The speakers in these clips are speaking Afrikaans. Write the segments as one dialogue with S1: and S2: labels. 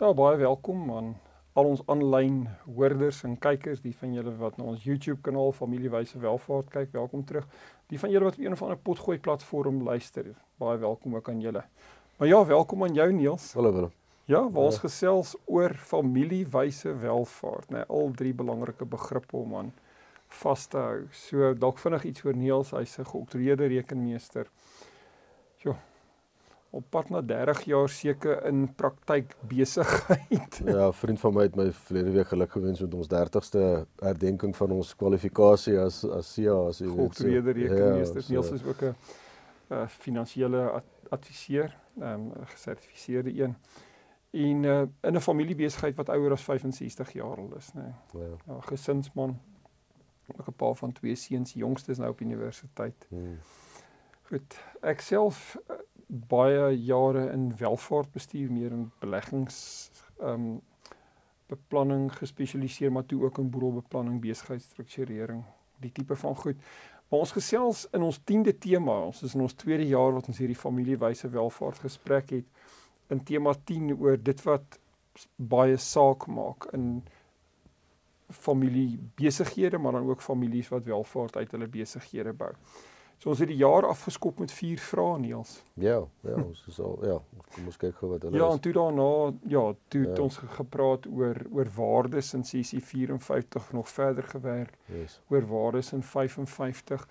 S1: Ja, baie welkom aan al ons aanlyn hoorders en kykers, die van julle wat na ons YouTube kanaal Familiewyse Welvaart kyk, welkom terug. Die van julle wat op een of ander potgooi platform luister, baie welkom ook aan julle. Maar ja, welkom aan jou Niels.
S2: Hallo Willem.
S1: Ja, waar ons gesels oor familiewyse welvaart, nê, nee, al drie belangrike begrippe om aan vas te hou. So dalk vinnig iets oor Niels, hy's 'n geoktroeëerde rekenmeester. Jo, op pad na 30 jaar seker in praktyk besigheid.
S2: Ja, vriend van my het my verlede week geluk gewens met ons 30ste herdenking van ons kwalifikasie as as CA as
S1: jy weet. Geoktreerde rekenmeester. Ja. Niels is ook 'n uh, finansiële ad adviseur, ehm um, gesertifiseerde een. En uh, in 'n familiebesigheid wat ouer as 65 jaar al is, nê. Nee. Ja. ja, gesinsman. Ook 'n pa van twee seuns, jongste is nou op universiteit. Hmm. Goed. Ek self uh, baie jare in welvaartbestuur meer in beleggings ehm um, beplanning gespesialiseer maar toe ook in boedelbeplanning besigheidsstrukturering die tipe van goed maar ons gesels in ons 10de tema ons is in ons tweede jaar wat ons hierdie familiewyse welvaart gesprek het in tema 10 oor dit wat baie saak maak in familie besighede maar dan ook families wat welvaart uit hulle besighede bou. So ons het die jaar afgeskop met vier vrae Niels.
S2: Ja, ja, ons is al ja, kom ons kyk gou wat hulle
S1: Ja, en toe daarna ja, toe het ja. ons gepraat oor oor waardes in sessie 54 nog verder gewerk. Yes. Oor waardes in 55.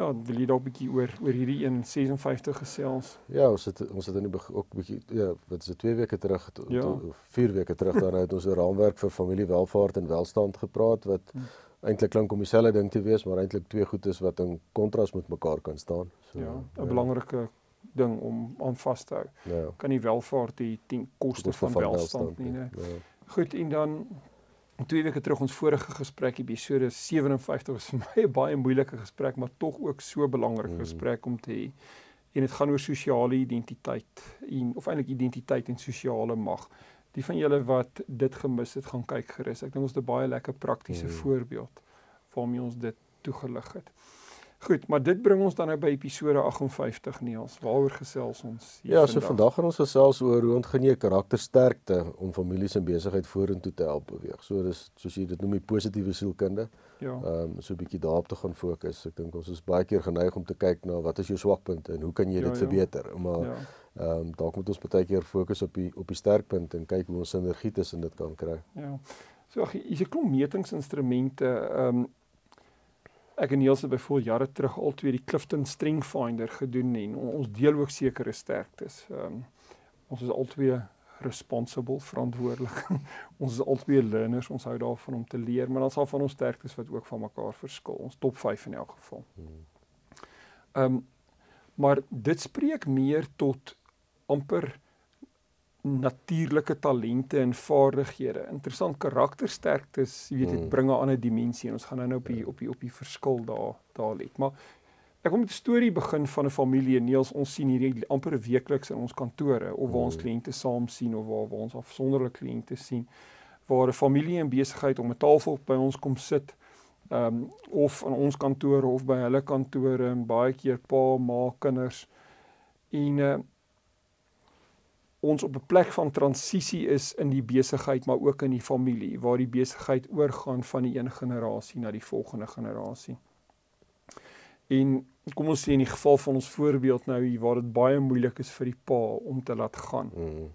S1: Ja, wil jy dalk 'n bietjie oor oor hierdie een 56 gesels?
S2: Ja, ons het ons het in die ook 'n bietjie ja, wat is dit 2 weke terug ja. of 4 weke terug dan het ons oor raamwerk vir familiewelvaart en welstand gepraat wat hm eintlik klink om dieselfde ding te wees, maar eintlik twee goed is wat in kontras met mekaar kan staan.
S1: So, ja, 'n ja. belangrike ding om aan vas te hou. Ja. Kan nie welvaart die ten koste van, van welstand nie, nee. Ja. Goed, en dan twee weke terug ons vorige gesprek episode 57 was vir my 'n baie moeilike gesprek, maar tog ook so belangrike mm. gesprek om te hê. En dit gaan oor sosiale identiteit en of eintlik identiteit en sosiale mag die van julle wat dit gemis het, gaan kyk gerus. Ek dink ons het 'n baie lekker praktiese mm. voorbeeld waarmee ons dit toegelig het. Goed, maar dit bring ons dan nou by episode 58 Niels. Waaroor gesels ons
S2: hier? Ja, so vandag, vandag gaan ons gesels oor hoe ontgin jy karaktersterkte om families en besigheid vorentoe te help beweeg. So dis soos jy dit noem die positiewe sielkunde. Ja. Ehm um, so 'n bietjie daarop te gaan fokus. Ek dink ons is baie keer geneig om te kyk na wat is jou swakpunte en hoe kan jy ja, dit ja. verbeter? Maar ja. ehm um, dalk moet ons baie keer fokus op die op die sterkpunte en kyk hoe ons sinergie tussen dit kan kry.
S1: Ja. So hier's 'n klomp metingsinstrumente ehm um, ek en Niels het byvoorbeeld jare terug al twee die Clifton Strength Finder gedoen en ons deel ook sekere sterktes. Ehm um, ons is albei responsible, verantwoordelik. ons is albei learners, ons hou daarvan om te leer, maar dan sal van ons sterktes wat ook van mekaar verskil. Ons top 5 in elk geval. Ehm um, maar dit spreek meer tot amper natuurlike talente en vaardighede. Interessant karaktersterktes, jy weet dit mm. bring 'n ander dimensie en ons gaan nou nou op die op die op die verskil daar daar let. Maar ek kom met 'n storie begin van 'n familie Neels. Ons sien hierdie amper weekliks in ons kantore of waar ons mm. kliënte saam sien of waar waar ons afsonderlike kliënte sien waar 'n familie en besigheid om 'n tafel by ons kom sit. Ehm um, of in ons kantore of by hulle kantore en baie keer pa, ma, kinders en uh, ons op 'n plek van transisie is in die besigheid maar ook in die familie waar die besigheid oorgaan van die een generasie na die volgende generasie. En kom ons sê in die geval van ons voorbeeld nou hier waar dit baie moeilik is vir die pa om te laat gaan. Mm.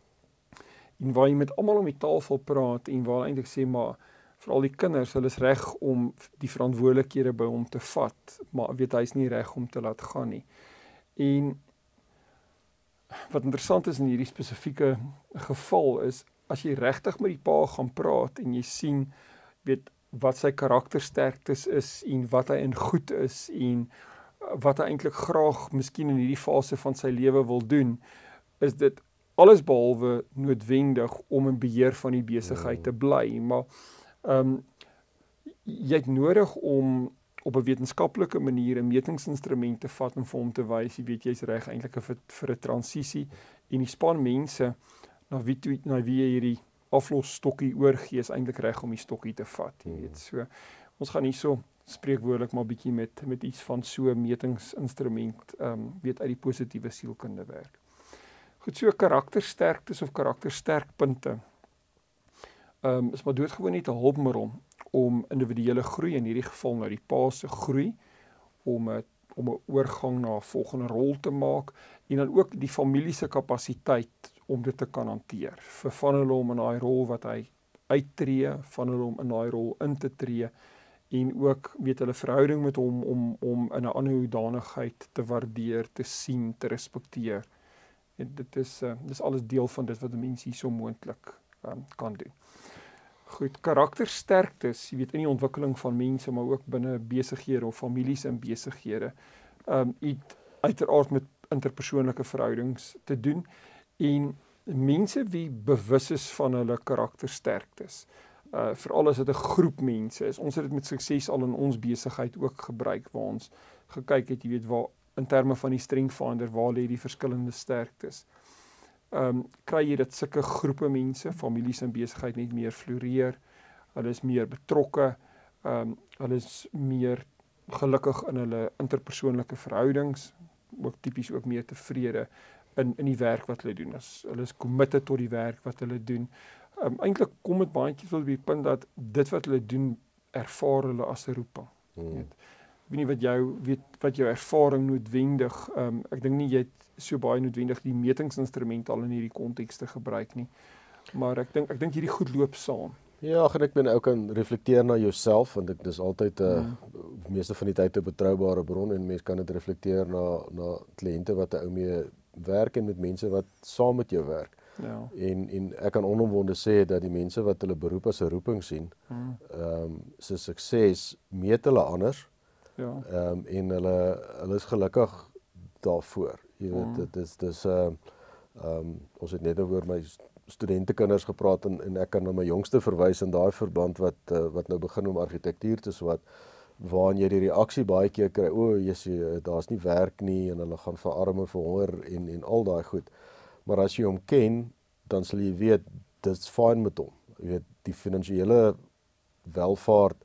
S1: En waar jy met almal om die tafel praat en waar eintlik sê maar vir al die kinders, hulle is reg om die verantwoordelikhede by hom te vat, maar weet hy's nie reg om te laat gaan nie. En wat interessant is in hierdie spesifieke geval is as jy regtig met die pa gaan praat en jy sien weet wat sy karaktersterktes is en wat hy in goed is en wat hy eintlik graag miskien in hierdie fase van sy lewe wil doen is dit alles behalwe noodwendig om in beheer van die besigheid te bly, maar ehm um, jy het nodig om op 'n wetenskaplike manier 'n metingsinstrument te vat en vir hom te wys, jy weet jy's reg eintlik vir vir 'n transisie en die span mense na wie toe na wie jy hierdie aflosstokkie oorgee is eintlik reg om die stokkie te vat, jy weet. So ons gaan hierso spreekwoordelik maar bietjie met met iets van so 'n metingsinstrument ehm um, weet uit die positiewe sielkunde werk. Goed so karaktersterktes of karaktersterkpunte. Ehm um, is maar doodgewoon net 'n hulpmiddel om individuele groei in hierdie geval nou die pa se groei om 'n om 'n oorgang na 'n volgende rol te maak en dan ook die familie se kapasiteit om dit te kan hanteer. Vir van hulle om in daai rol wat hy uittreë, van hulle om in daai rol in te tree en ook weet hulle verhouding met hom om om in 'n ander hoedanigheid te waardeer, te sien, te respekteer. En dit is uh, dis alles deel van dit wat 'n mens hier so moontlik um, kan doen. Goed, karaktersterktes, jy weet in die ontwikkeling van mense, maar ook binne besighede of families en besighede, um het uiteraard met interpersoonlike verhoudings te doen en mense wie bewus is van hulle karaktersterktes uh veral as dit 'n groep mense is. Ons het dit met sukses al in ons besigheid ook gebruik waar ons gekyk het, jy weet, waar in terme van die strength finder waar lê die verskillende sterktes. Ehm um, kry jy dit sulke groepe mense, families en besigheid net meer floreer. Hulle is meer betrokke. Ehm um, hulle is meer gelukkig in hulle interpersoonlike verhoudings, ook tipies ook meer tevrede in in die werk wat hulle doen. As hulle is committed tot die werk wat hulle doen um, eintlik kom dit baie keer tot die punt dat dit wat hulle doen ervaar hulle as 'n roeping. Hmm. Weet. Ek weet nie wat jou weet wat jou ervaring noodwendig ehm um, ek dink nie jy het so baie noodwendig die metingsinstrumente al in hierdie konteks te gebruik nie. Maar ek dink ek dink hierdie goed loop saam.
S2: Ja, en ek ben ook kan reflekteer na jouself want dit is altyd 'n uh, hmm. meeste van die tyd 'n betroubare bron en mense kan dit reflekteer na na kliënte wat 'n ou mee werk en met mense wat saam met jou werk. Ja. En en ek kan onomwonde sê dat die mense wat hulle beroep as 'n roeping sien, hmm. ehm um, se sukses meet hulle anders. Ja. Ehm um, en hulle hulle is gelukkig daarvoor. Jy weet hmm. dit is dis ehm um, ons het net oor my studente kinders gepraat en en ek kan na my jongste verwys in daai verband wat uh, wat nou begin om argitektuur te swat waarin jy die reaksie baie keer kry o, jy daar's nie werk nie en hulle gaan verarme vir honger en en al daai goed. Maar as jy hom ken, dan sal jy weet dit's fyn met hom. Jy weet die finansiële welvaart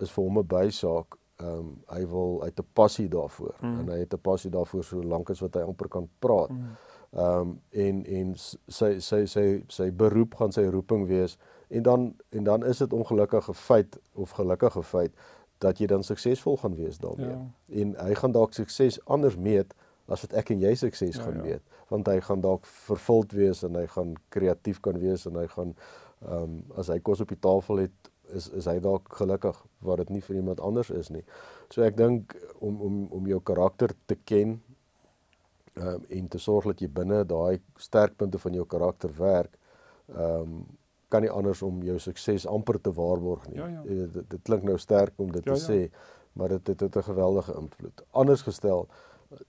S2: is vir hom 'n bysaak. Ehm um, hy wil uit 'n passie daarvoor mm. en hy het 'n passie daarvoor so lank as wat hy amper kan praat. Mm. Ehm um, en en sy sy sy sy beroep gaan sy roeping wees en dan en dan is dit ongelukkige feit of gelukkige feit dat jy dan suksesvol gaan wees daarmee. Ja. En hy gaan dalk sukses anders meet as wat ek en jy sukses ja, gaan ja. meet want hy gaan dalk vervuld wees en hy gaan kreatief kan wees en hy gaan ehm um, as hy kos op die tafel het is is hy dalk gelukkig waar dit nie vir iemand anders is nie. So ek dink om om om jou karakter te ken ehm um, en te sorg dat jy binne daai sterkpunte van jou karakter werk ehm um, kan nie anders om jou sukses amper te waarborg nie. Ja, ja. Dit, dit, dit klink nou sterk om dit ja, te ja. sê, maar dit het, het 'n geweldige invloed. Anders gestel,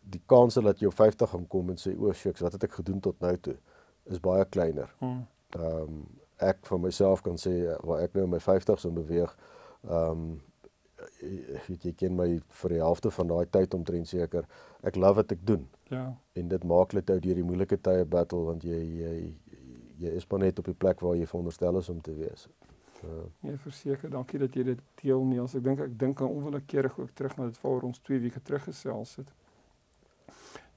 S2: die kans dat jy op 50 gaan kom en sê o, shucks, wat het ek gedoen tot nou toe is baie kleiner. Ehm um, ek vir myself kan sê waar ek nou in my 50s in beweeg, ehm um, weet jy ken my vir die helfte van daai tyd omtrent seker. Ek love wat ek doen. Ja. En dit maak dit ou deur die moeilike tye battle want jy jy jy is maar net op die plek waar jy veronderstel is om te wees.
S1: Ja, nee, verseker, dankie dat jy dit deel Niels. Ek dink ek dink aan onwillekeurig ook terug na dit waaroor ons 2 weke terug gesels het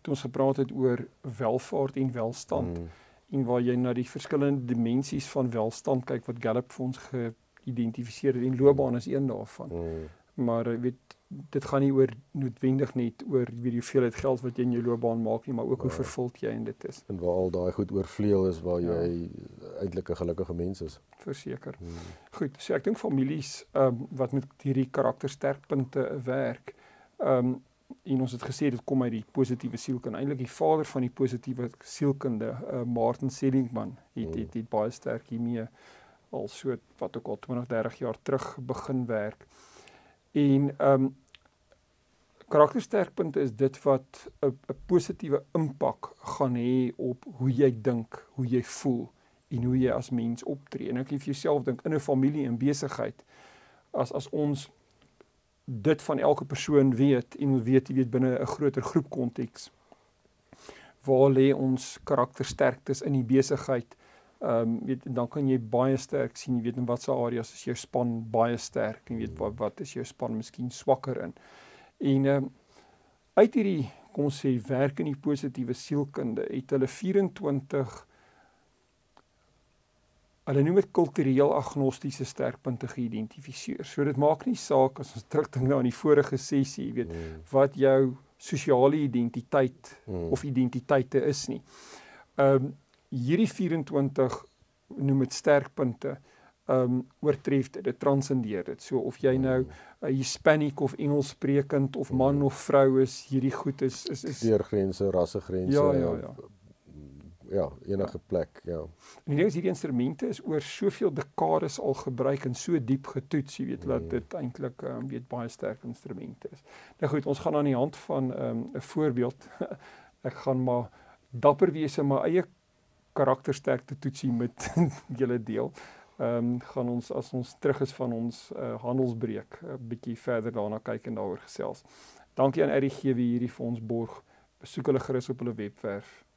S1: toe ons gepraat het oor welvaart en welstand mm. En waar jy na die verskillende dimensies van welstand kyk wat Gallup vir ons geïdentifiseer het en loopbaan is een daarvan. Mm. Maar jy weet dit gaan nie oor noodwendig net oor wie jy hoeveelheid geld wat jy in jou loopbaan maak nie, maar ook ja. hoe vervuld jy in dit is.
S2: En waar al daai goed oorvleuel is waar jy ja. eintlik 'n gelukkige mens is.
S1: Verseker. Mm. Goed, so ek dink families ehm um, wat met hierdie karaktersterkpunte werk, ehm um, en ons het gesê dit kom uit die positiewe sielkunde. Eintlik die vader van die positiewe sielkunde, uh, Martin Seligman, het, het het baie sterk hiermee al so wat ook al 20, 30 jaar terug begin werk. En ehm um, Karaktersterkpunte is dit wat 'n 'n positiewe impak gaan hê op hoe jy dink, hoe jy voel en hoe jy as mens optree. En ek vir jouself dink in 'n familie en besigheid as as ons dit van elke persoon weet en ons weet jy weet binne 'n groter groep konteks waar lê ons karaktersterktes in die besigheid ehm um, weet dan kan jy baie sterk sien jy weet in watter areas is jou span baie sterk en weet wat wat is jou span miskien swakker in. En ehm um, uit hierdie kom ons sê werk in die positiewe sielkunde het hulle 24 Hulle noem dit kultureel agnostiese sterkpunte geïdentifiseer. So dit maak nie saak as ons terugdink na die vorige sessie, jy weet, mm. wat jou sosiale identiteit mm. of identiteite is nie. Ehm um, hierdie 24 noem dit sterkpunte ehm um, oortref dit, dit transcendeer dit. So of jy nou 'n mm. Hispanic of Engelssprekend of man mm. of vrou is, hierdie goed is is is
S2: deur grense, rassegrense.
S1: Ja, ja, ja
S2: ja, enige ja. plek, ja.
S1: En die ding is hierdie instrumente is oor soveel dekades al gebruik en so diep getoets, jy weet, dat mm. dit eintlik ehm um, weet baie sterk instrumente is. Nou goed, ons gaan aan die hand van ehm um, 'n voorbeeld. Ek gaan maar dapper wees en my eie karaktersterkte toetsie met julle deel. Ehm um, gaan ons as ons terug is van ons uh, handelsbreek 'n uh, bietjie verder daarna kyk en daaroor gesels. Dankie aan RGG wie hierdie vir ons borg. Besoek hulle gerus op hulle webwerf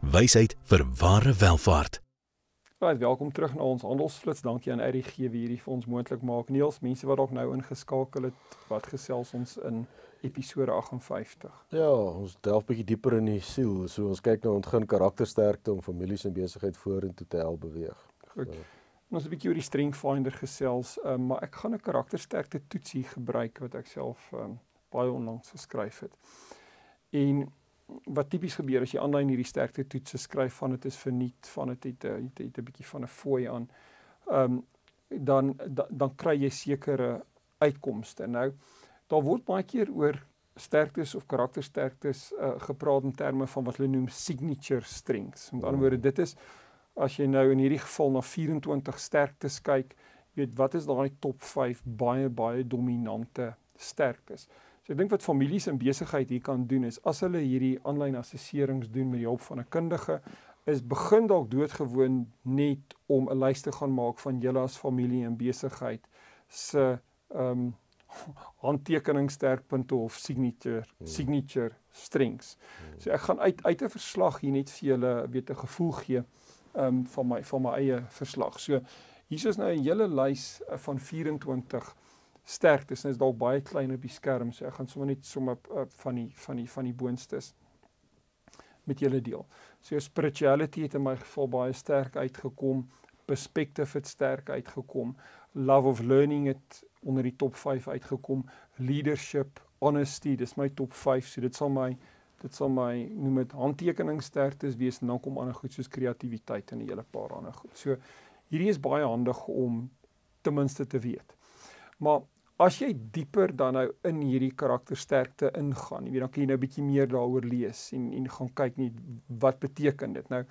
S3: wysheid vir ware welvaart.
S1: Baie welkom terug na ons handelsflits. Dankie aan RGG wie hierdie vir ons moontlik maak. Niels, mense wat dalk nou ingeskakel het, wat gesels ons in episode 58.
S2: Ja, ons delf bietjie dieper in die siel. So ons kyk na ontgin karaktersterkte om families en besigheid vorentoe te help beweeg.
S1: Goed. So. Ons 'n bietjie oor die Strength Finder gesels, um, maar ek gaan 'n karaktersterkte toetsie gebruik wat ek self um, baie onlangs geskryf het. En wat tipies gebeur as jy aanlyn hierdie sterkte toetse skryf van dit is verniet van dit het het, het 'n bietjie van 'n fooi aan. Ehm um, dan da, dan kry jy sekere uitkomste. Nou daar word baie keer oor sterktes of karaktersterktes uh, gepraat in terme van wat hulle noem signature strengths. Met ander woorde, dit is as jy nou in hierdie geval na 24 sterktes kyk, weet wat is daai top 5 baie baie dominante sterktes. So ek dink wat families in besigheid hier kan doen is as hulle hierdie aanlyn assesserings doen met die hulp van 'n kundige is begin dalk doodgewoon net om 'n lys te gaan maak van julle as familie en besigheid se ehm um, handtekeningssterkpunte of signature hmm. signature strengths. Hmm. So ek gaan uit uit 'n verslag hier net vir julle weet 'n gevoel gee ehm um, van my van my eie verslag. So hier is nou 'n hele lys uh, van 24 sterktes en is dalk baie klein op die skerm so ek gaan sommer net sommer uh, van die van die van die boonstes met julle deel. So spirituality het in my geval baie sterk uitgekom, perspective het sterk uitgekom, love of learning het onder die top 5 uitgekom, leadership, honesty, dis my top 5, so dit sal my dit sal my noem dit handtekeningssterktes wees en dan kom ander goed soos kreatiwiteit en 'n hele paar ander goed. So hierdie is baie handig om ten minste te weet. Maar as jy dieper dan nou in hierdie karaktersterkte ingaan, jy weet dan kan jy nou 'n bietjie meer daaroor lees en en gaan kyk net wat beteken dit. Nou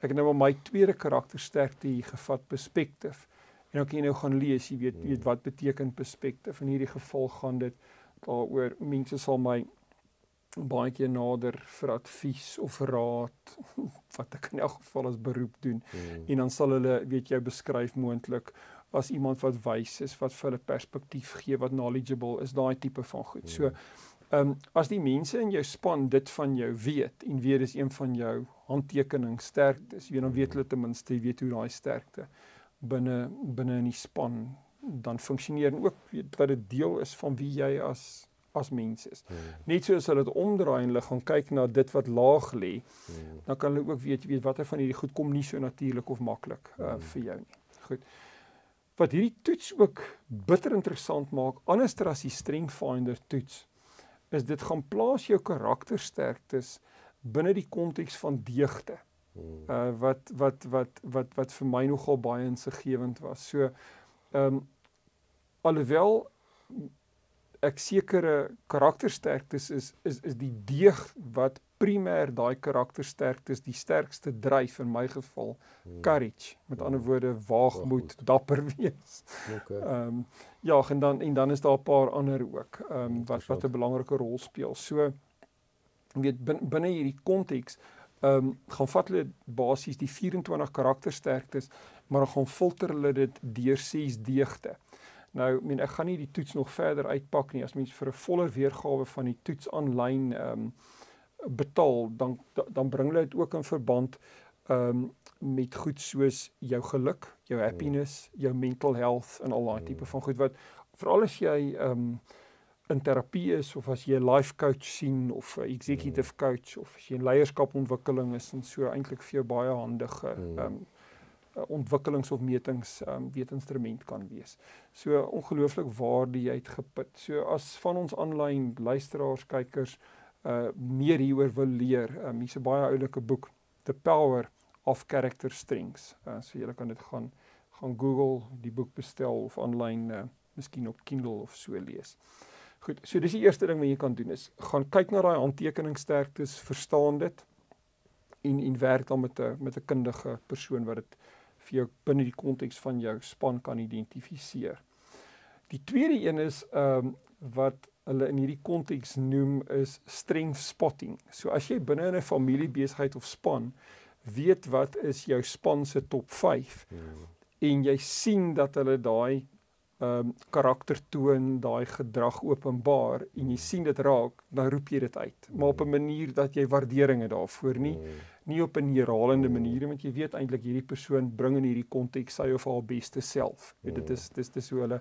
S1: ek het nou my tweede karaktersterkte hier gevat perspektief. En dan kan jy nou gaan lees, jy weet weet wat beteken perspektief. In hierdie geval gaan dit daaroor mense sal my baie keer nader vir advies of raad wat ek in elk geval as beroep doen. Hmm. En dan sal hulle weet jou beskryf moontlik as iemand wat wys is, wat vir hulle perspektief gee, wat knowledgeable is, daai tipe van goed. So, ehm um, as die mense in jou span dit van jou weet en weet dis een van jou handtekening sterktes, jy dan weet hulle ten minste jy weet hoe daai sterkte binne binne in die span dan funksioneer en ook weet dat dit deel is van wie jy as as mens is. Hmm. Net soos hulle dit omdraai en hulle gaan kyk na dit wat laag lê, hmm. dan kan hulle ook weet weet watter van hierdie goed kom nie so natuurlik of maklik uh, hmm. vir jou nie. Goed wat hierdie toets ook bitter interessant maak, anderster as die Strength Finder toets, is dit gaan plaas jou karaktersterktes binne die konteks van deugte. Uh wat wat wat wat wat vir my nogal baie insiggewend was. So ehm um, alhoewel ek sekere karaktersterktes is is is die deeg wat primêr daai karaktersterktes die sterkste dryf in my geval hmm. courage met ander hmm. woorde waagmoed dapper wees. Okay. Ehm um, ja en dan en dan is daar 'n paar ander ook ehm um, wat wat 'n belangrike rol speel. So weet binne hierdie konteks ehm um, gaan vat hulle basies die 24 karaktersterktes maar dan gaan filter hulle dit deur 6 deugte. Nou, ek meen ek gaan nie die toets nog verder uitpak nie. As mens vir 'n volle weergawe van die toets aanlyn ehm um, betaal dan dan bring hulle dit ook in verband ehm um, met goed soos jou geluk, jou happiness, jou mental health en al daai tipe van goed wat veral as jy ehm um, in terapie is of as jy 'n life coach sien of 'n executive coach of as jy in leierskapontwikkeling is en so eintlik vir jou baie handige ehm um, ontwikkelings of metings ehm um, wetinstrument kan wees. So ongelooflik waarde uitgeput. So as van ons aanlyn luisteraars, kykers uh meer hieroor wil leer, um, hier's 'n baie oulike boek, The Power of Character Strengths. Uh so julle kan dit gaan gaan Google, die boek bestel of aanlyn uh miskien op Kindle of so lees. Goed, so dis die eerste ding wat jy kan doen is gaan kyk na daai handtekeningssterktes, verstaan dit en en werk dan met 'n met 'n kundige persoon wat dit vir jou binne die konteks van jou span kan identifiseer. Die tweede een is ehm um, wat hulle in hierdie konteks noem is strength spotting. So as jy binne 'n familiebesigheid of span weet wat is jou span se top 5 hmm. en jy sien dat hulle daai ehm um, karakter toon, daai gedrag openbaar en jy sien dit raak, dan roep jy dit uit, maar op 'n manier dat jy waardering het daarvoor nie hmm. nie op 'n herhalende manier want jy weet eintlik hierdie persoon bring in hierdie konteks sy of haar beste self. Weet, dit is dis dis hoe hulle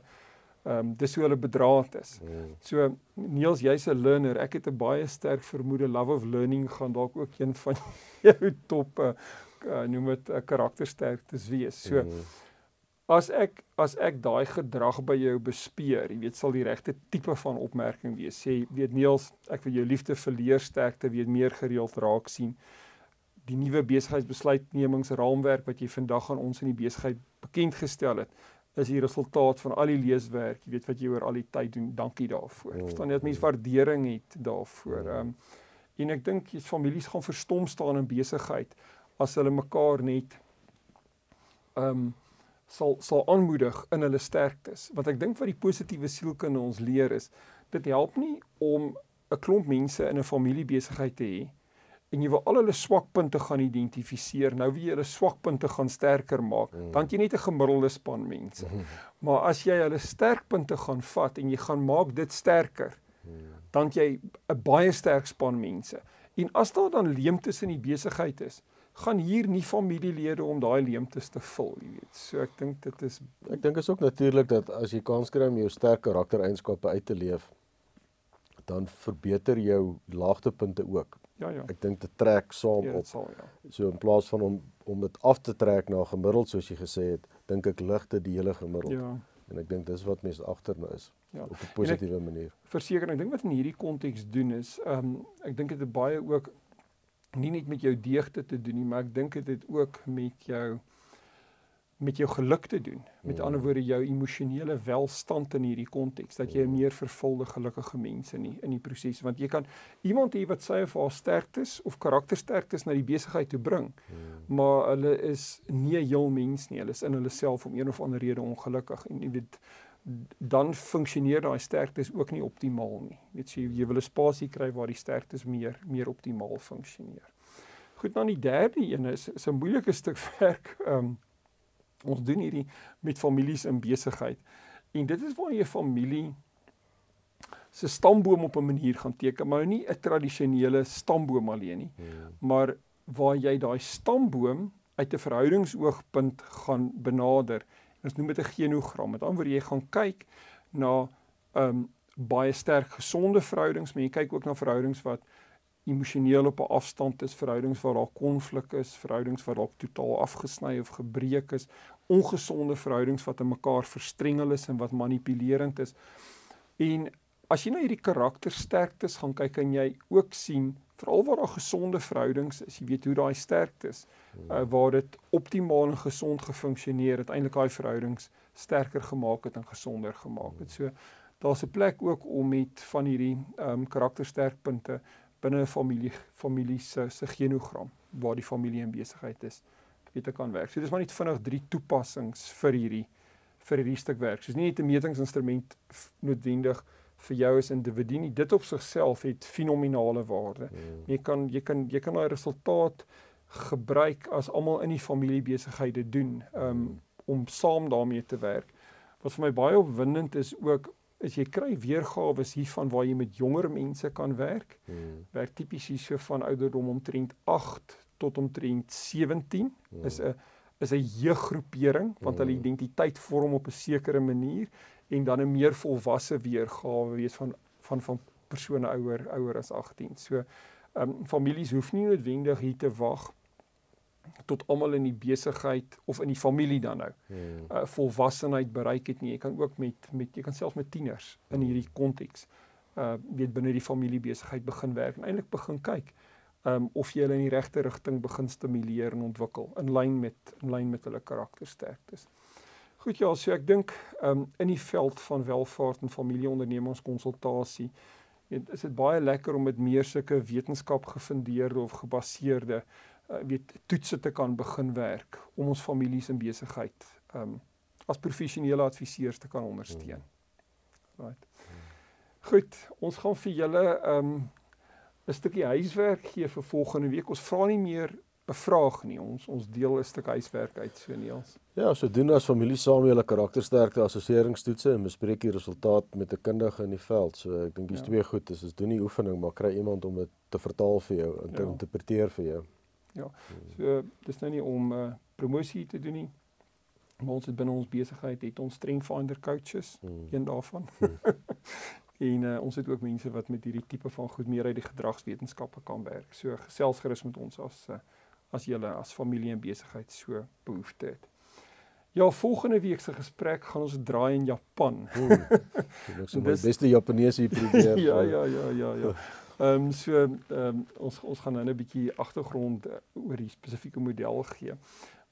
S1: Ehm um, dis hoe hulle bedraad is. Mm. So Niels, jy's 'n learner. Ek het 'n baie sterk vermoede love of learning gaan dalk ook een van jou top uh, noem dit 'n uh, karaktersterktes wees. So mm. As ek as ek daai gedrag by jou bespeer, jy weet sal die regte tipe van opmerking wees. Sê weet Niels, ek wil jou liefde vir leer sterkte weet meer gereeld raak sien. Die nuwe besigheidsbesluitnemingsraamwerk wat jy vandag aan ons in die besigheid bekend gestel het is die resultaat van al die leeswerk, jy weet wat jy oor al die tyd doen. Dankie daarvoor. Mm. Verstaan jy dat mense waardering het daarvoor? Ehm um, en ek dink jy families gaan verstom staan in besigheid as hulle mekaar net ehm um, sal sal aanmoedig in hulle sterktes. Want ek dink wat die positiewe sielkunde ons leer is, dit help nie om 'n klomp mense in 'n familiebesigheid te hê en jy wil al hulle swakpunte gaan identifiseer. Nou wie hulle swakpunte gaan sterker maak, mm. dan jy net 'n gemiddelde span mense. Mm. Maar as jy hulle sterkpunte gaan vat en jy gaan maak dit sterker, mm. dan jy 'n baie sterk span mense. En as daar dan leemtes in die besigheid is, gaan hier nie familielede om daai leemtes te vul, jy weet. So ek dink dit is
S2: ek dink is ook natuurlik dat as jy kans kry om jou sterk karaktereienskappe uit te leef, dan verbeter jou laagtepunte ook.
S1: Ja ja.
S2: Ek dink dit trek saam
S1: ja,
S2: op.
S1: Sal, ja.
S2: So in plaas van om om dit af te trek na gemiddeld soos jy gesê het, dink ek lig dit die hele gemiddeld. Ja. En ek dink dis wat mense agter nou is ja. op 'n positiewe manier.
S1: Verseker, ek dink wat in hierdie konteks doen is, ehm um, ek dink dit het baie ook nie net met jou deugte te doen nie, maar ek dink dit het ook met jou met jou geluk te doen. Met ander woorde jou emosionele welstand in hierdie konteks dat jy 'n meer vervulde gelukkige mens in die, in die proses want jy kan iemand hê wat sy of haar sterktes of karaktersterktes na die besigheid toe bring. Hmm. Maar hulle is nie 'n heel mens nie. Hulle is in hulle self om een of ander rede ongelukkig en jy weet dan funksioneer daai sterktes ook nie optimaal nie. Weet jy jy wil 'n spasie kry waar die sterktes meer meer optimaal funksioneer. Goed, dan die derde een is 'n moeilike stuk werk. Ehm um, Ons doen hierdie met families in besigheid. En dit is waar jy familie se stamboom op 'n manier gaan teken, maar nie 'n tradisionele stamboom alleen nie. Hmm. Maar waar jy daai stamboom uit 'n verhoudingsoogpunt gaan benader. Ons noem dit 'n genogram. Met ander woorde jy gaan kyk na 'n um, baie sterk gesonde verhoudings, maar jy kyk ook na verhoudings wat emosioneel op 'n afstand is, verhoudings waar daar konflik is, verhoudings wat dalk totaal afgesny of gebreek is, ongesonde verhoudings wat aan mekaar verstrengel is en wat manipulerend is. En as jy na hierdie karaktersterktes gaan kyk en jy ook sien veral waar daar gesonde verhoudings is, jy weet hoe daai sterktes uh, waar dit optimaal en gesond gefunksioneer het, eintlik daai verhoudings sterker gemaak het en gesonder gemaak het. So daar's 'n plek ook om met van hierdie ehm um, karaktersterkpunte binne 'n familie familie se se genogram waar die familie in besigheid is weet te kan werk. So dis maar net vinnig drie toepassings vir hierdie vir hierdie stuk werk. So dis nie net 'n metingsinstrument noodwendig vir jou as individu nie. Dit op sigself het fenominale waarde. Mm. Jy kan jy kan jy kan daai resultaat gebruik as almal in die familie besighede doen um, mm. om saam daarmee te werk. Wat vir my baie opwindend is ook is jy kry weergawe hiervan waar jy met jonger mense kan werk. Hmm. Werk tipies hier so van ouderdom omtrent 8 tot omtrent 17 hmm. is 'n is 'n jeuggroepering want hulle hmm. identiteit vorm op 'n sekere manier en dan 'n meer volwasse weergawe wees van van van persone ouer ouer as 18. So ehm um, families hoef nie noodwendig hier te wag tot almal in die besigheid of in die familie dan nou hmm. uh, volwassenheid bereik het nie. Jy kan ook met met jy kan selfs met tieners in hmm. hierdie konteks uh weet binne die familie besigheid begin werk en eintlik begin kyk um of jy hulle in die regte rigting begin stimuleer en ontwikkel in lyn met in lyn met hulle karaktersterktes. Goed ja, so ek dink um in die veld van welvaart en familieondernemingskonsultasie is dit baie lekker om met meer sulke wetenskap gefundeerde of gebaseerde uh, weet toetse te kan begin werk om ons families in besigheid um as professionele adviseurs te kan ondersteun. Hmm. Right. Goed, ons gaan vir julle um 'n stukkie huiswerk gee vir volgende week. Ons vra nie meer 'n vraag nie. Ons ons deel 'n stuk huiswerk uit so neels.
S2: Ja, so doen as familie saam julle karaktersterkte assesseringstoetse en bespreek die resultaat met 'n kundige in die veld. So ek dink dis ja. twee goed. Dis ons doen die oefening, maar kry iemand om dit te vertaal vir jou en te ja. interpreteer vir jou.
S1: Ja. So dis nou nie om 'n uh, promosie te doen nie. Maar ons het binne ons besigheid het ons strength finder coaches, hmm. een daarvan. Hmm. En uh, ons het ook mense wat met hierdie tipe van goed meer uit die gedragswetenskappe kan werk. So gesels gerus met ons as uh, as julle as familie en besigheid so behoefte het. Ja, volgende week se gesprek gaan ons draai in Japan.
S2: Ek sou my beste Japaneese hier probeer.
S1: ja, ja, ja, ja, ja. Ehm um, so ehm um, ons ons gaan nou 'n bietjie agtergrond uh, oor die spesifieke model gee.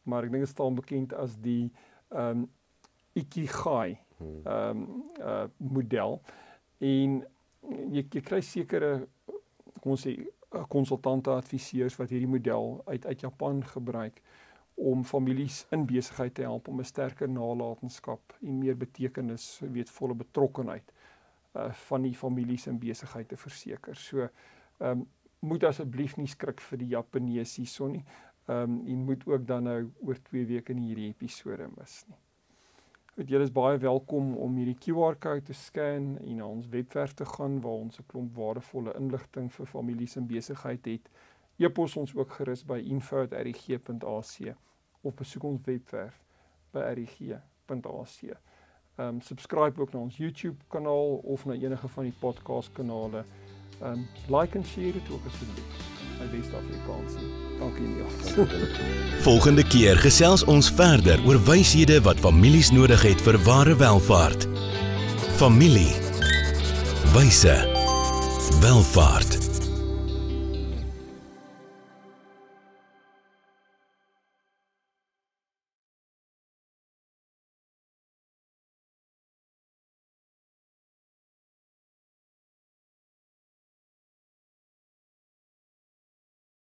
S1: Maar ek dink dit staan bekend as die ehm um, Ikigai hmm. ehm um, uh model en jy jy kry sekere kom ons sê konsultante adviseurs wat hierdie model uit uit Japan gebruik om families in besigheid te help om 'n sterker nalatenskap en meer betekenis, weet volle betrokkenheid uh van die families in besigheid te verseker. So ehm um, moet asseblief nie skrik vir die Japaneese hierson nie. Ehm um, jy moet ook dan nou oor 2 weke in hierdie episode mis nie. Goed, julle is baie welkom om hierdie QR-kode te scan en na ons webwerf te gaan waar ons 'n klomp waardevolle inligting vir families en besigheid het. E-pos ons ook gerus by info@rg.ac of besoek ons webwerf by rg.ac. Ehm um, subscribe ook na ons YouTube kanaal of na enige van die podcast kanale. Ehm um, like en share dit ook asseblief my beste Afrikaans. Dankie nie.
S3: Volgende keer gesels ons verder oor wyshede wat families nodig het vir ware welvaart. Familie. Wyse. Welvaart.